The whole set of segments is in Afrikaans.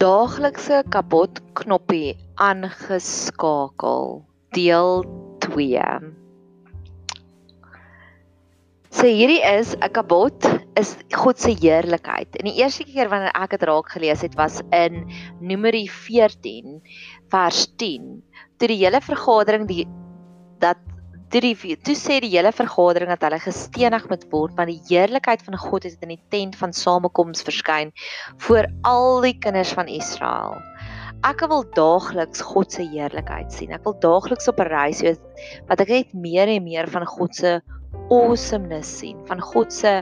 daaglikse kapot knoppie aangeskakel deel 2 So hierdie is 'n kabot is God se heerlikheid. En die eerste keer wanneer ek dit raak gelees het was in Numeri 14 vers 10. Toe die hele vergadering die dat toe die toe sê die hele vergadering dat hulle gestenig moet word want die heerlikheid van God het in die tent van samekoms verskyn voor al die kinders van Israel. Ek wil daagliks God se heerlikheid sien. Ek wil daagliks op 'n reis wees wat ek net meer en meer van God se awesomeness sien, van God se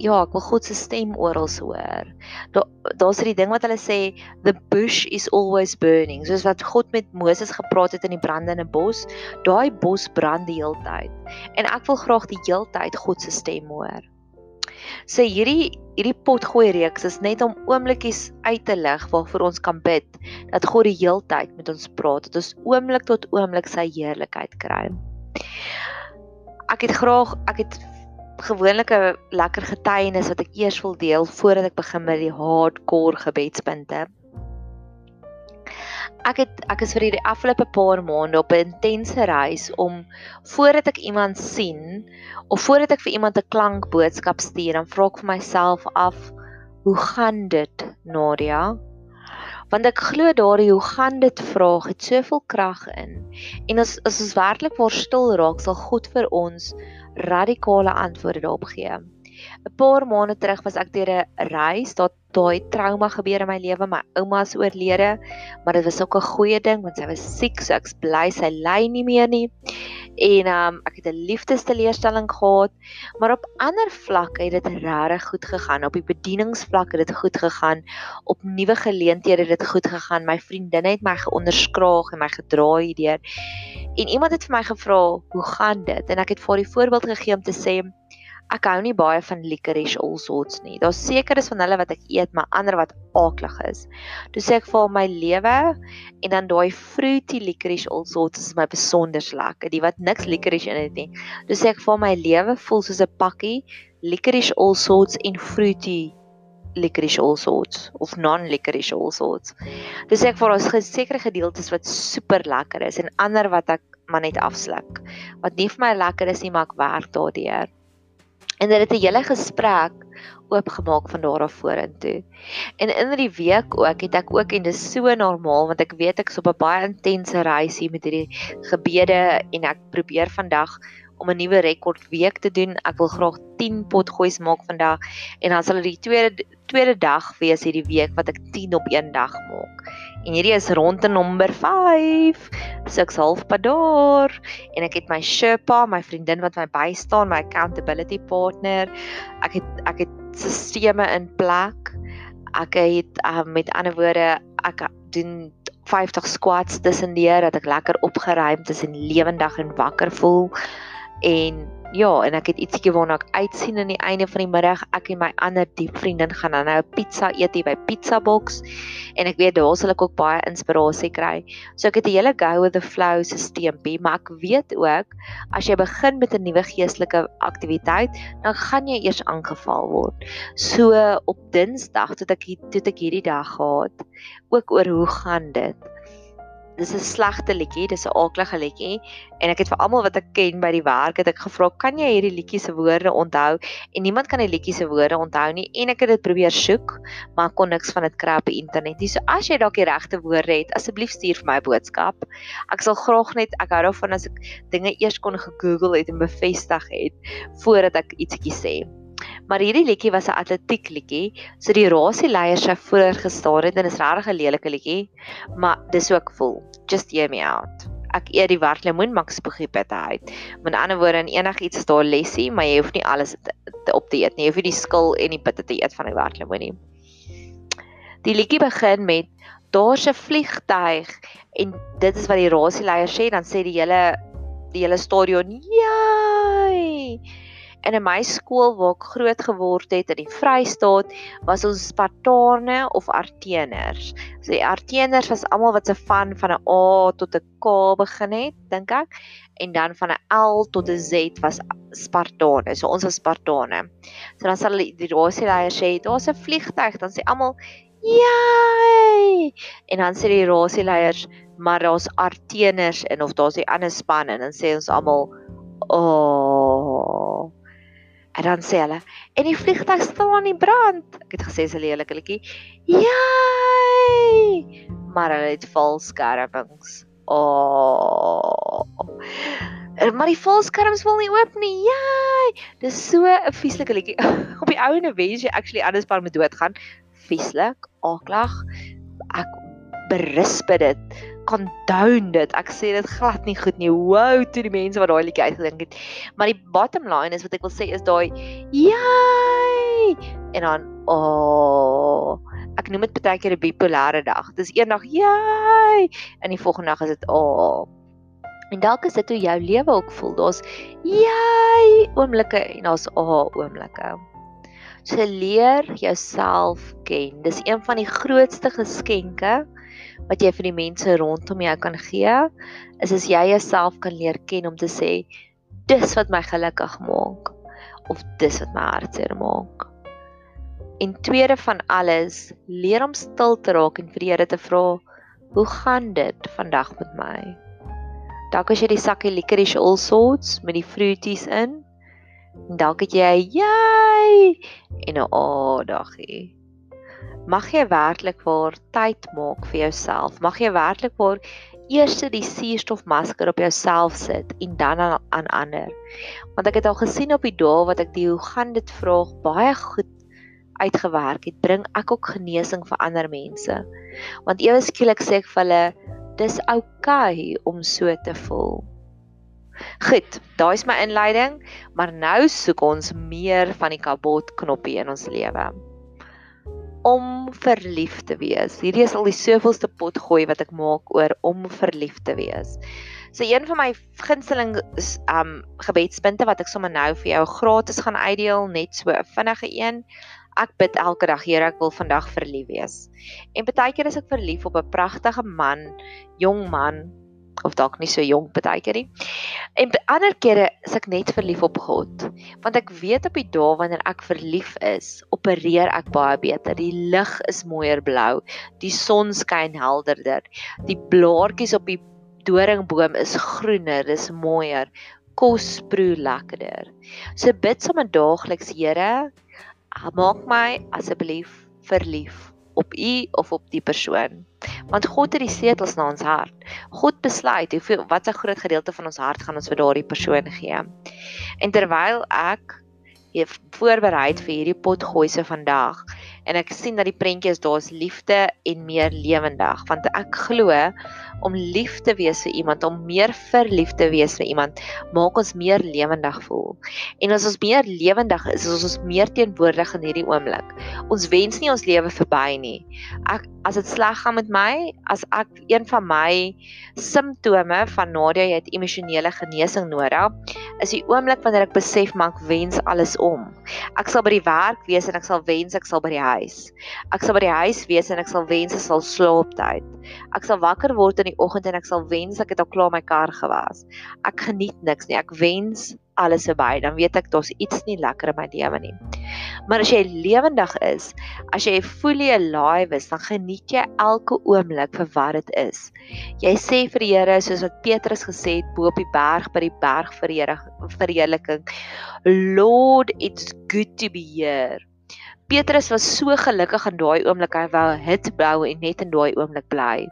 ja, ek wil God se stem oral hoor. Daar daar's hierdie ding wat hulle sê the bush is always burning. Soos wat God met Moses gepraat het in die brandende bos, daai bos brand die hele tyd. En ek wil graag die hele tyd God se stem hoor. So hierdie hierdie potgooi reeks is net om oomblikies uit te lig waarvoor ons kan bid dat God die hele tyd met ons praat, dat ons oomblik tot oomblik sy heerlikheid kry. Ek het graag ek het gewoonlik 'n lekker getuienis wat ek eers wil deel voordat ek begin met die hardcore gebedspunte. Ek het ek is vir hierdie afgelope paar maande op 'n intense reis om voordat ek iemand sien of voordat ek vir iemand 'n klankboodskap stuur, dan vra ek vir myself af, hoe gaan dit, Nadia? Want ek glo daardie hoe gaan dit vraag het soveel krag in. En as as ons werklik waar stil raak, sal God vir ons radikale antwoorde daarop gee. 'n Paar maande terug was ek deur 'n reis, daar daai trauma gebeur in my lewe, my ouma is oorlede, maar dit was ook 'n goeie ding want sy was siek, so ek's bly sy ly nie meer nie. En um ek het 'n liefdesteleurstelling gehad, maar op ander vlakke het dit regtig goed gegaan. Op die bedieningsvlak het dit goed gegaan. Op nuwe geleenthede het dit goed gegaan. My vriendinne het my geonderskraag en my gedra hierdeur. En iemand het vir my gevra, "Hoe gaan dit?" En ek het vir haar die voorbeeld gegee om te sê, ek hou nie baie van licorice all sorts nie. Daar's sekeres van hulle wat ek eet, maar ander wat aaklig is. Toe sê ek vir my lewe en dan daai fruity licorice all sorts is my besonder lekker. Die wat niks licorice in het nie. Toe sê ek vir my lewe voel soos 'n pakkie licorice all sorts en fruity licorice all sorts of non-licorice all sorts. Dis ek vir ons sekere gedeeltes wat super lekker is en ander wat ek maar net afsluk. Wat nie vir my lekker is nie, maar ek werk daardeur en dit het 'n hele gesprek oopgemaak van daar af vorentoe. En in die week ook het ek ook en dis so normaal want ek weet ek's op 'n baie intense reis hier met hierdie gebede en ek probeer vandag om 'n nuwe rekord week te doen. Ek wil graag 10 potgoeis maak vandag en dan sal dit die tweede tweede dag wees hierdie week wat ek 10 op een dag maak. En hierdie is rondte nommer 5. So ek's halfpad daar en ek het my Sherpa, my vriendin wat my bystaan, my accountability partner. Ek het ek het sisteme in plek. Ek het um, met ander woorde ek doen 50 squats tussendeur dat ek lekker opgeruimd is en lewendig en wakker voel. En ja, en ek het ietsiekie waarna ek uitsien in die einde van die middag. Ek en my ander diep vriendin gaan dan nou 'n pizza eet by Pizza Box en ek weet daar sal ek ook baie inspirasie kry. So ek het 'n hele go with the flow stelsel, maar ek weet ook as jy begin met 'n nuwe geestelike aktiwiteit, dan gaan jy eers aangeval word. So op Dinsdag het ek het ek hierdie dag gehad ook oor hoe gaan dit? Dis 'n slegte liedjie, dis 'n aaklige liedjie en ek het vir almal wat ek ken by die werk het ek gevra, "Kan jy hierdie liedjie se woorde onthou?" En niemand kan die liedjie se woorde onthou nie en ek het dit probeer soek, maar kon niks van dit kry op die internet nie. So as jy dalk die regte woorde het, asseblief stuur vir my 'n boodskap. Ek sal graag net ek hou daarvan as ek dinge eers kon gegoogel het en bevestig het voordat ek ietsiekie sê. Maar hierdie liedjie was 'n atletiek liedjie, so die rasieleiers sou voor gestaan het en is regtig 'n lelike liedjie, maar dis ook vol. Just hear me out. Ek eet die wartlemoen maak spoogie pitte uit. Met ander woorde, in enigiets is daar lesie, maar jy hoef nie alles te, op te eet nie. Jy hoef nie die skil en die pitte te eet van die wartlemoen nie. Die liedjie begin met daar's 'n vliegtyg en dit is wat die rasieleiers sê, dan sê die hele die hele stadion, "Jai!" En in my skool waar ek groot geword het in die Vrystaat, was ons Spartane of Arteners. So die Arteners was almal wat se van van 'n A tot 'n K begin het, dink ek, en dan van 'n L tot 'n Z was Spartane. So ons was Spartane. So dan sal die rasieleier sê, "Daar's 'n vliegtyg," dan sê almal, Yay! En dan sê die rasieleiers, maar daar's arteners en of daar's die ander span en dan sê ons almal, "O." Oh. En dan sê hulle, "En die vliegtuig staan in brand." Ek het gesê se lelike liedjie. Yay! Maar hulle het valskermings. O. Oh. Maar die valskerms wil nie oop nie. Yay! Dis so 'n vieslike liedjie. Op die ouene wens jy actually anders paar moet doodgaan vieslik, aaklag. Ek berisp dit, condone dit. Ek sê dit glad nie goed nie. Wow, toe die mense wat daai liedjie uitgedink het. Maar die bottom line is wat ek wil sê is daai yay! En dan oh, ek noem dit baie keer 'n bipolêre dag. Dis eendag yay en die volgende dag is dit oh. En dalk is dit hoe jou lewe ook voel. Daar's yay oomblikke en daar's oh oomblikke. So leer jouself ken. Dis een van die grootste geskenke wat jy vir die mense rondom jou kan gee, is as jy jouself kan leer ken om te sê dis wat my gelukkig maak of dis wat my hartseer maak. En tweede van alles, leer om stil te raak en vir die Here te vra, hoe gaan dit vandag met my? Dalk as jy die sakkie licorice all sorts met die fruities in, dalk het jy jy en 'n aandaggie. Mag jy werklik waar tyd maak vir jouself. Mag jy werklik waar eers die suurstofmasker op jouself sit en dan aan, aan ander. Want ek het al gesien op die dae wat ek die hoe gaan dit vraag baie goed uitgewerk het, bring ek ook genesing vir ander mense. Want ewe skielik sê ek vir hulle dis oukei okay om so te voel. Goed, daai is my inleiding, maar nou soek ons meer van die kabot knoppie in ons lewe. Om verlief te wees. Hierdie is al die soveelste pot gooi wat ek maak oor om verlief te wees. So een van my gunsteling um gebedspunte wat ek sommer nou vir jou gratis gaan uitdeel, net so 'n vinnige een. Ek bid elke dag, Here, ek wil vandag verlief wees. En baie keer is ek verlief op 'n pragtige man, jong man, of dalk nie so jonk baie keer nie. En ander kere is ek net verlief op God, want ek weet op die dae wanneer ek verlief is, opereer ek baie beter. Die lig is mooier blou, die son skyn helderder, die blaartjies op die doringboom is groener, dis mooier, kos proe lekkerder. So bid sommer daagliks, Here, maak my asseblief verlief op u of op die persoon. Want God het die sleutels na ons hart. God besluit hoeveel wat 'n groot gedeelte van ons hart gaan ons vir daardie persoon gee. En terwyl ek hier voorberei vir hierdie potgooi se vandag en ek sien dat die prentjie is daar's liefde en meer lewendig want ek glo om lief te wees vir iemand, om meer verlief te wees vir iemand, maak ons meer lewendig voel. En as ons meer lewendig is, is ons meer teenwoordig in hierdie oomblik. Ons wens nie ons lewe verby nie. Ek as dit sleg gaan met my, as ek een van my simptome van Nadia jy het emosionele genesing nodig, is die oomblik wanneer ek besef maar ek wens alles om. Ek sal by die werk wees en ek sal wens ek sal by die huis. Ek sal by die huis wees en ek sal wens ek sal slaap tyd. Ek sal wakker word in die oggend en ek sal wens ek het al klaar my kar gewas. Ek geniet niks nie. Ek wens alles verby, dan weet ek daar's iets nie lekker in my lewe nie. Maar as jy lewendig is, as jy fully alive is, dan geniet jy elke oomblik vir wat dit is. Jy sê vir die Here soos wat Petrus gesê het bo op die berg by die berg verheerliking, Lord, it's good to be here. Petrus was so gelukkig in daai oomblik hy wou hit bou en net in daai oomblik bly.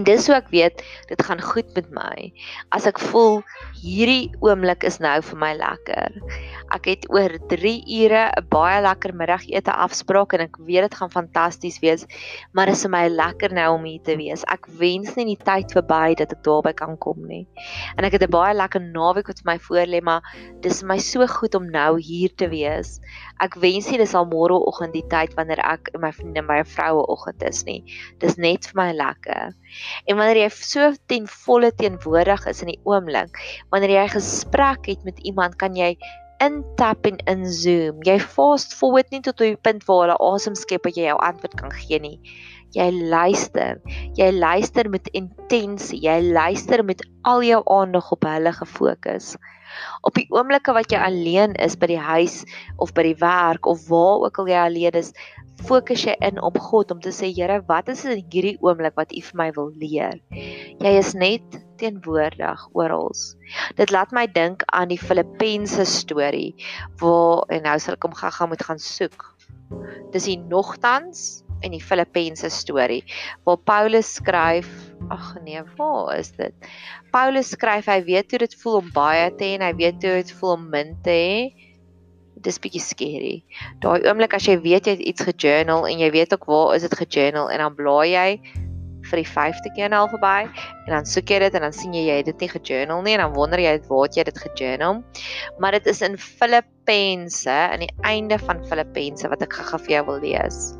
En dis hoe ek weet dit gaan goed met my. As ek voel hierdie oomblik is nou vir my lekker. Ek het oor 3 ure 'n baie lekker middagete afspraak en ek weet dit gaan fantasties wees, maar dit is vir my lekker nou om hier te wees. Ek wens nie die tyd verby dat ek daarby kan kom nie. En ek het 'n baie lekker naweek wat vir my voorlê, maar dis vir my so goed om nou hier te wees. Ek wens nie dis al môreoggend die tyd wanneer ek en my vriende by 'n vroue oggend is nie. Dis net vir my lekker. En wanneer jy so ten volle teenwoordig is in die oomblik, wanneer jy 'n gesprek het met iemand, kan jy intap en inzoom. Jy fast forward nie tot op die punt waar hulle asem skep dat jy jou antwoord kan gee nie. Jy luister. Jy luister met intensie. Jy luister met al jou aandag op hulle gefokus. Op die oomblikke wat jy alleen is by die huis of by die werk of waar ook al jy alleen is, fokus jy in op God om te sê Here, wat is in hierdie oomblik wat U vir my wil leer? Jy is net teenwoordig oral. Dit laat my dink aan die Filippense storie waar en nou sal ek hom gaga moet gaan soek. Dis die nogtans in die Filippense storie waar Paulus skryf, ag nee, waar is dit? Paulus skryf hy weet hoe dit voel om baie te hê en hy weet hoe dit voel om min te hê dis bietjie scary. Daai oomblik as jy weet jy het iets gejournal en jy weet ook waar is dit gejournal en dan blaai jy vir die 5de keer nou verby en dan soek jy dit en dan sien jy jy het dit nie gejournal nie en dan wonder jy waar het jy dit gejournal. Maar dit is in Filippense aan die einde van Filippense wat ek gou vir jou wil lees.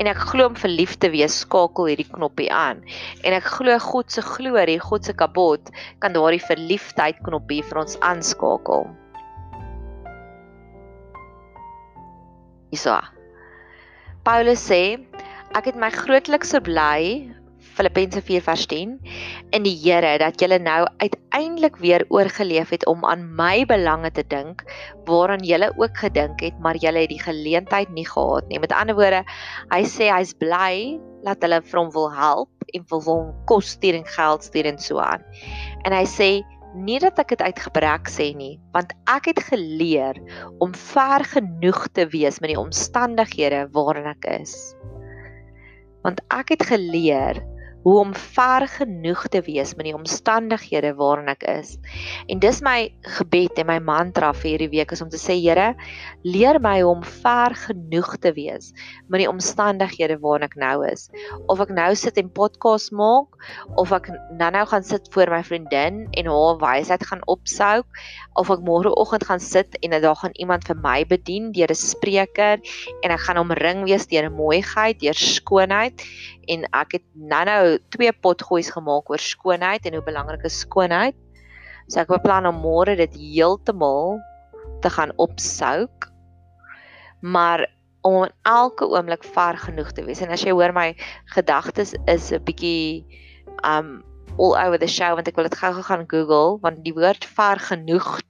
En ek glo om verlief te wees skakel hierdie knoppie aan. En ek glo God se glorie, God se kabot kan daardie verliefdheid knoppie vir ons aanskakel. Isa. Paulus sê ek het my grootliks verbly Filippense 4 vers 10 in die Here dat julle nou uiteindelik weer oorgeleef het om aan my belange te dink waaraan julle ook gedink het maar julle het die geleentheid nie gehad nie. Met ander woorde, hy sê hy's bly dat hulle vir hom wil help en wil hom kos stuur en geld stuur en so aan. En hy sê nie dat ek dit uit gebrek sê nie, want ek het geleer om ver genoeg te wees met die omstandighede waarin ek is. Want ek het geleer hoe om ver genoeg te wees met die omstandighede waarin ek is. En dis my gebed en my mantra vir hierdie week is om te sê Here, leer my om ver genoeg te wees met die omstandighede waarin ek nou is. Of ek nou sit en podcast maak of ek nou-nou gaan sit voor my vriendin en haar wysheid gaan opsouk of ek môreoggend gaan sit en daar gaan iemand vir my bedien deur 'n spreker en ek gaan omring wees deur mooiheid, deur skoonheid en ek het nou-nou twee potgoeis gemaak oor skoonheid en hoe belangrik is skoonheid. So ek beplan om môre dit heeltemal te gaan opsouk. Maar om in elke oomblik ver genoeg te wees. En as jy hoor my gedagtes is 'n bietjie um all over the show want ek wil dit gou-gou gaan Google want die woord ver genoeg.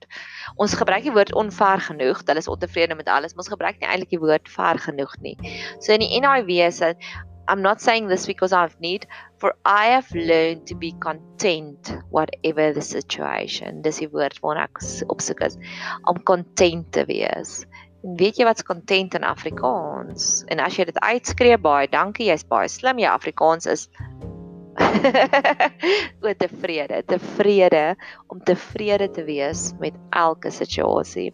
Ons gebruik die woord onver genoeg. Hulle is ontevrede met alles. Ons gebruik nie eintlik die woord ver genoeg nie. So in die NIV is dit I'm not saying this because I've need for I have learned to be content whatever the situation. Dis die woord waarna ek opsoek is om content te wees. En weet jy wat's content in Afrikaans? En as jy dit uitskree baie, dankie, jy's baie slim. Jy Afrikaans is o tevrede, tevrede om tevrede te wees met elke situasie.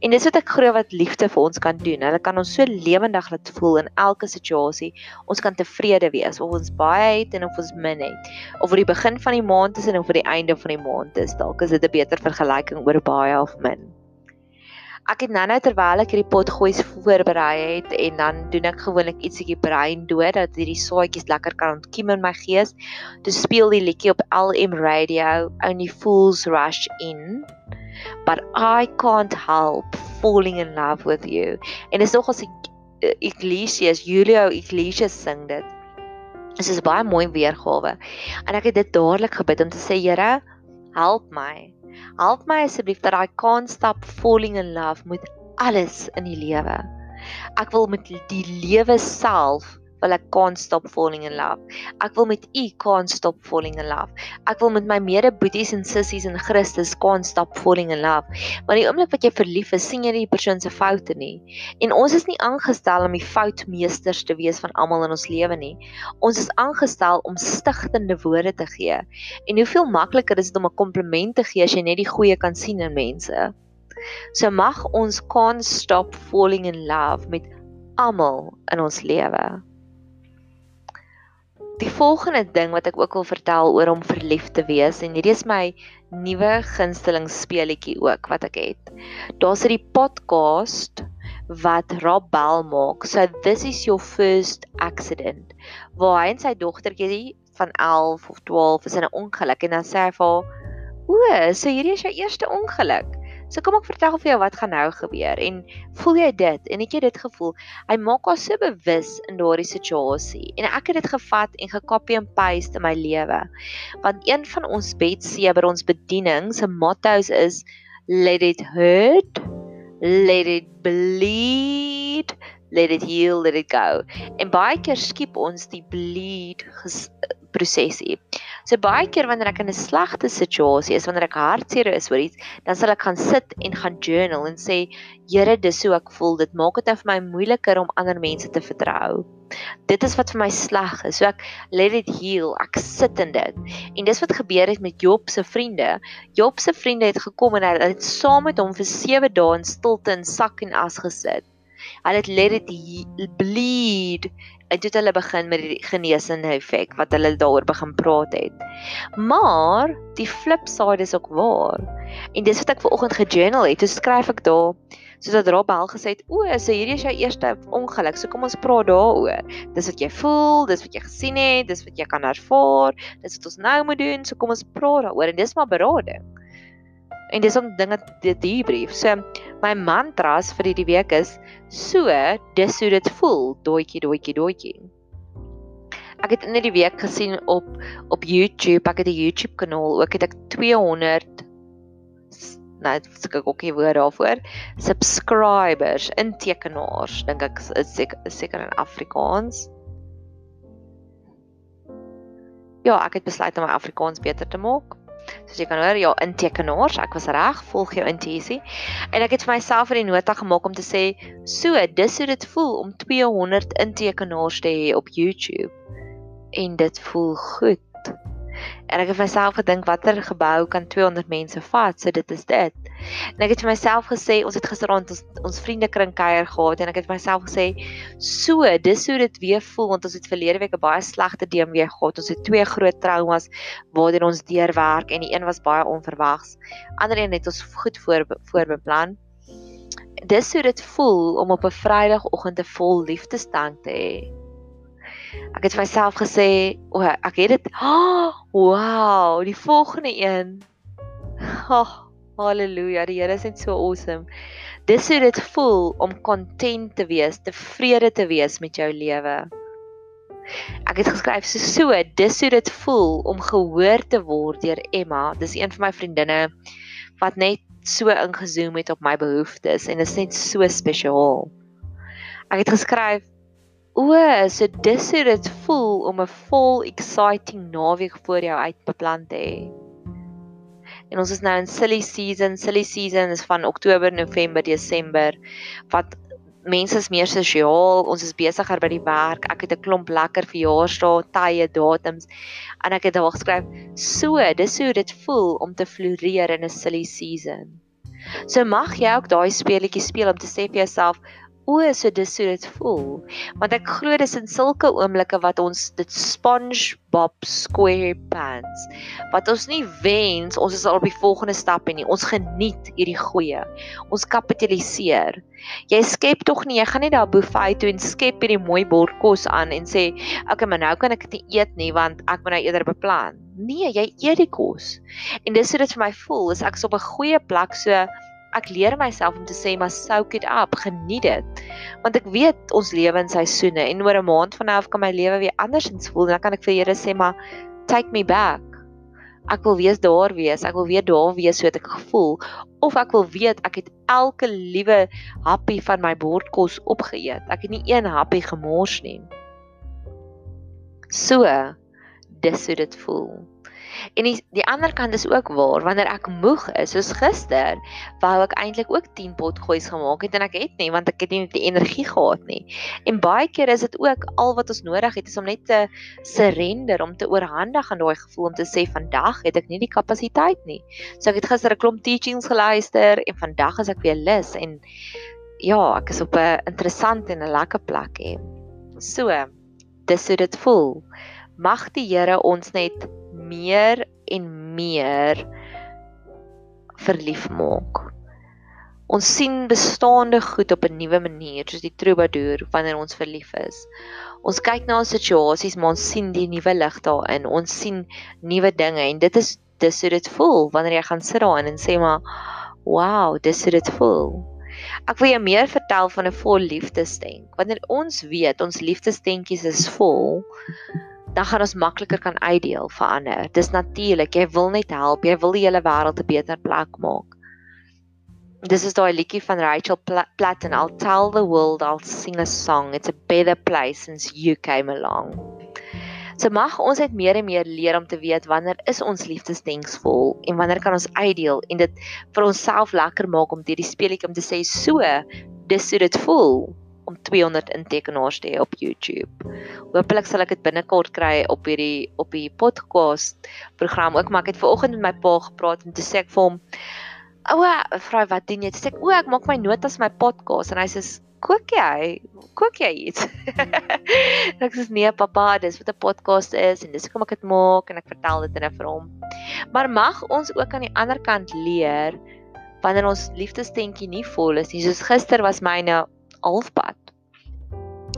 En dis wat ek glo wat liefde vir ons kan doen. Hulle kan ons so lewendig laat voel in elke situasie. Ons kan tevrede wees of ons baie het en of ons min het. Of vir die begin van die maand is en of vir die einde van die maand is. Dalk is dit 'n beter vergelyking oor baie of min ek het nou-nou terwyl ek hierdie pot gooi voorberei het en dan doen ek gewoonlik ietsiekie brein dood dat hierdie saadjies lekker kan ontkiem in my gees. Toe speel die liedjie op LM radio Only Fools Rush In. But I can't help falling in love with you. En dis nog as Iglesias, Julio Iglesias sing dit. Dit is baie mooi weergawe. En ek het dit dadelik gebid om te sê Here, help my Help my asseblief dat I can't stop falling in love met alles in die lewe. Ek wil met die lewe self wil ek can't stop falling in love. Ek wil met u can't stop falling in love. Ek wil met my mede boeties en sissies in Christus can't stop falling in love. Maar die oomblik wat jy verlief is, sien jy nie die persoon se foute nie. En ons is nie aangestel om die foutmeesters te wees van almal in ons lewe nie. Ons is aangestel om stigtende woorde te gee. En hoeveel makliker is dit om 'n kompliment te gee as jy net die goeie kan sien in mense? So mag ons can't stop falling in love met almal in ons lewe. Die volgende ding wat ek ook wil vertel oor om verlief te wees en hierdie is my nuwe gunsteling speletjie ook wat ek het. Daar's 'n podcast wat Rob Bell maak. So this is your first accident. Waar hy en sy dogtertjie van 11 of 12 is in 'n ongeluk en dan sê hy vir haar: "O, so hierdie is jou eerste ongeluk." So kom ek vertel vir jou wat gaan nou gebeur en voel jy dit en het jy dit gevoel? Hy maak haar so bewus in daardie situasie en ek het dit gevat en gekopie en paste in my lewe. Want een van ons bedseber ons bediening se mottos is let it hurt, let it bleed, let it heal, let it go. En baie keer skiep ons die bleed prosesie. So baie keer wanneer ek in 'n slegte situasie is, wanneer ek hartseer is oor iets, dan sal ek gaan sit en gaan journal en sê, Here, dis hoe ek voel. Dit maak dit nou vir my moeiliker om ander mense te vertrou. Dit is wat vir my sleg is. So ek let it heal. Ek sit in dit. En dis wat gebeur het met Job se vriende. Job se vriende het gekom en hulle het saam met hom vir 7 dae in stilte in sak en as gesit. Hulle het let it bleed en toe het hulle begin met die genesende effek wat hulle daaroor begin praat het. Maar die flip side is ook waar. En dis wat ek ver oggend gejournal het. Toe skryf ek daar soos dat Rob al gesê het, o, so hierdie is jou eerste ongeluk. So kom ons praat daaroor. Dis wat jy voel, dis wat jy gesien het, dis wat jy kan ervaar, dis wat ons nou moet doen. So kom ons praat daaroor en dis maar berading. En dis om dinge te debrief. So my mantras vir hierdie week is so dis hoe dit voel, doetjie doetjie doetjie. Ek het in hierdie week gesien op op YouTube, ek het 'n YouTube kanaal, ook het ek 200 nou ek ook nie woord daarvoor subscribers intekenaars dink ek is seker seker in Afrikaans Ja, ek het besluit om my Afrikaans beter te maak. Soos jy kan hoor, ja, intekenaars, ek was reg, volg jou intuïsie. En ek het vir myself 'n nota gemaak om te sê, so, dis hoe dit voel om 200 intekenaars te hê op YouTube. En dit voel goed. En ek het myself gedink watter gebou kan 200 mense vat, so dit is dit. En ek het vir myself gesê, ons het gisteraand ons ons vriendekring kuier gehad en ek het vir myself gesê, so, dis hoe dit weer voel want ons het verlede week 'n baie slegte DMW gehad. Ons het twee groot traumas waardeur ons deurwerk en die een was baie onverwags. Ander een het ons goed voor voorbeplan. Dis hoe dit voel om op 'n Vrydagoggend 'n vol liefdestank te hê. Ek het vir myself gesê, o, ek het dit. Oh, wow, die volgende een. Oh, Halleluja, die Here is net so awesome. Dis hoe dit voel om content te wees, tevrede te wees met jou lewe. Ek het geskryf so so, dis hoe dit voel om gehoor te word deur Emma. Dis een van my vriendinne wat net so ingezoom het op my behoeftes en dit is net so spesiaal. Ek het geskryf O, so dis hoe dit voel om 'n vol exciting naweek voor jou uitbeplan te hê. En ons is nou in silly season. Silly season is van Oktober, November, Desember wat mense is meer sosiaal. Ons is besigger by die werk. Ek het 'n klomp lekker verjaarsdae, tye, datums. En ek het daar geskryf, "So, dis hoe dit voel om te floreer in 'n silly season." So mag jy ook daai speletjie speel om te sê vir jouself, o, so dis hoe dit voel. Want ek glo dis in sulke oomblikke wat ons dit SpongeBob SquarePants wat ons nie wens ons is al op die volgende stap en nie. Ons geniet hierdie goeie. Ons kapitaliseer. Jy skep tog nie, jy gaan nie daar buffet toe en skep hierdie mooi bord kos aan en sê, "Oké, okay, maar nou kan ek dit eet nie want ek moet nou eerder beplan." Nee, jy eet die kos. En dis hoe dit vir my voel, is ek is op 'n goeie plek so ek leer myself om te sê maar soak it up, geniet dit. Want ek weet ons lewe in seisoene en oor 'n maand van nou af kan my lewe weer andersins voel en dan kan ek vir Here sê maar take me back. Ek wil wees daar wees, ek wil weer daar wees so ek gevoel of ek wil weet ek het elke liewe happie van my bordkos opgeëet. Ek het nie een happie gemors nie. So dis hoe dit voel. En die die ander kant is ook waar wanneer ek moeg is, soos gister, wou ek eintlik ook 10 pot goois gemaak het en ek het nie want ek het nie die energie gehad nie. En baie keer is dit ook al wat ons nodig het is om net te surrender, om te oorhandig aan daai gevoel om te sê vandag het ek nie die kapasiteit nie. So ek het gister 'n klomp teachings geluister en vandag is ek weer lus en ja, ek is op 'n interessante en 'n lekker plek hè. So, dis hoe dit voel. Mag die Here ons net meer en meer verlief maak. Ons sien bestaande goed op 'n nuwe manier, soos die troubadour wanneer ons verlief is. Ons kyk na ons situasies, maar ons sien die nuwe lig daarin. Ons sien nuwe dinge en dit is dis hoe dit voel wanneer jy gaan sit daarin en sê maar Wow, dis hoe dit voel. Ek wil jou meer vertel van 'n vol liefdesdenk. Wanneer ons weet ons liefdesdenkies is vol, dan gaan ons makliker kan uitdeel vir ander. Dis natuurlik, jy wil net help, jy wil die hele wêreld 'n beter plek maak. Dis is daai liedjie van Rachel Platt and I'll tell the world I'll sing a song. It's a better place since you came along. So mag ons net meer en meer leer om te weet wanneer is ons liefdesdenksvol en wanneer kan ons uitdeel en dit vir onsself lekker maak om hierdie speletjie om te sê so dis hoe dit voel om 200 intekenaars te hê op YouTube. Hoopelik sal ek dit binnekort kry op hierdie op die podcast program ook, maar ek het vanoggend met my pa gepraat en toe sê ek vir hom: "Oue, vrou, wat doen jy?" Sê ek: "O, ek maak my notas my podcast." En hy sê: "Kook jy? Kook jy iets?" ek sê: "Nee, pappa, dis wat 'n podcast is en dis hoekom ek dit maak en ek vertel dit net vir hom." Maar mag ons ook aan die ander kant leer wanneer ons liefdestentjie nie vol is nie. Soos gister was myne halfpad.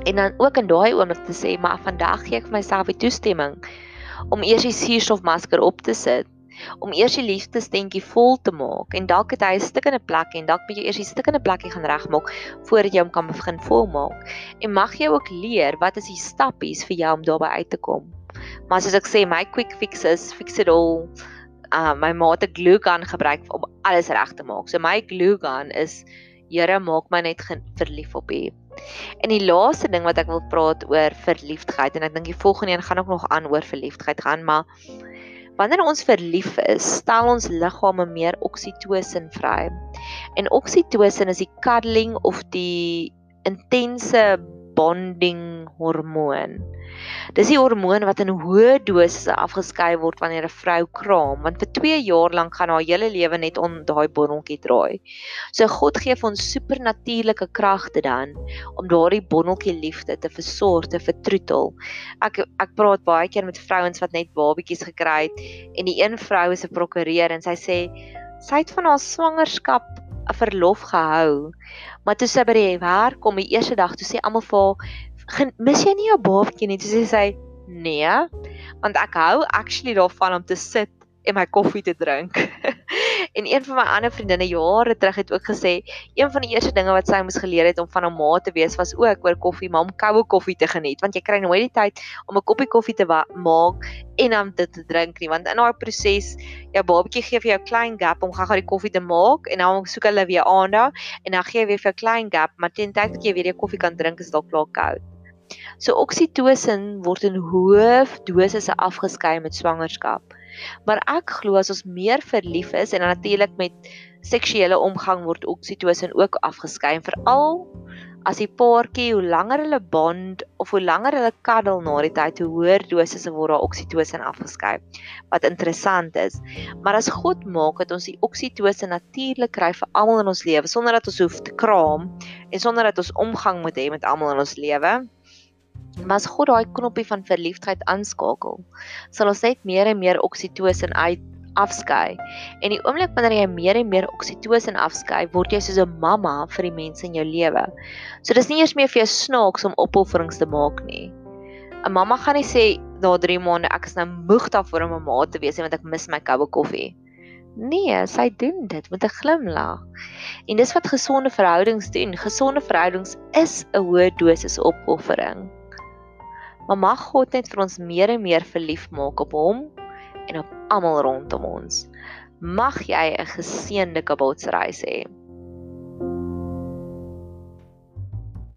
En dan ook in daai oomblik te sê, maar vandag gee ek vir myself die toestemming om eers die suurstofmasker op te sit, om eers die liefdesdentjie vol te maak en dalk het hy 'n stuk in 'n plek en dalk moet jy eers die stuk in 'n plekkie gaan regmaak voordat jy hom kan begin volmaak. En mag jy ook leer wat is die stappies vir jou om daarby uit te kom. Maar soos ek sê, my quick fixes, fix it all. Uh my ma het 'n glue gun gebruik om alles reg te maak. So my glue gun is Here maak my net verlief op U. En die laaste ding wat ek wil praat oor verliefdheid en ek dink die volgende een gaan ook nog aan oor verliefdheid gaan, maar wanneer ons verlief is, stel ons liggame meer oksitosin vry. En oksitosin is die cuddling of die intense bonding hormoon. Dis die hormoon wat in hoë dosisse afgeskei word wanneer 'n vrou kraam, want vir 2 jaar lank gaan haar hele lewe net om daai bonneltjie draai. So God gee vir ons supernatuurlike kragte dan om daardie bonneltjie liefde te versorg, te vertroetel. Ek ek praat baie keer met vrouens wat net babatjies gekry het en die een vrou is 'n prokureur en sy sê sy het van haar swangerskap 'n verlof gehou. Maar toe sy by die werk kom die eerste dag, toe sê almal vir haar, mis jy nie jou babatjie nie? Toe sê sy, nee, want ek hou actually daarvan om te sit en my koffie te drink. en een van my ander vriendinne jare terug het ook gesê, een van die eerste dinge wat sy moes geleer het om van 'n ma te wees was ook oor koffie, maar om koue koffie te geniet, want jy kry nooit die tyd om 'n koppie koffie te maak en dan dit te drink nie, want in daai proses jou babatjie gee vir jou klein gap om gou-gou die koffie te maak en dan soek hulle weer aandag en dan gee jy weer vir 'n klein gap, maar teen tyd wat jy weer die koffie kan drink is dit al klaar koud. So oksitosin word in hoë dosisse afgeskei met swangerskap. Maar ek glo as ons meer verlief is en natuurlik met seksuele omgang word oksitosin ook afgeskei en veral as die paartjie hoe langer hulle bond of hoe langer hulle cuddle na die tyd hoe hoër dosisse word daar oksitosin afgeskei. Wat interessant is. Maar as God maak dat ons die oksitosin natuurlik kry vir almal in ons lewe sonder dat ons hoef te kraam en sonder dat ons omgang moet hê met almal in ons lewe Maar as God daai knoppie van verliefdheid aanskakel, sal ons net meer en meer oksitosin uit afskei. En die oomblik wanneer jy meer en meer oksitosin afskei, word jy soos 'n mamma vir die mense in jou lewe. So dis nie eers meer vir jou snaaks om opofferings te maak nie. 'n Mamma gaan nie sê na 3 maande ek is nou moeg daarvoor om 'n ma te wees want ek mis my koue koffie. Nee, sy doen dit met 'n glimlag. En dis wat gesonde verhoudings doen. Gesonde verhoudings is 'n hoë dosis opoffering. Maar mag God net vir ons meer en meer verlief maak op hom en op almal rondom ons. Mag jy 'n geseënde kabotsreis hê.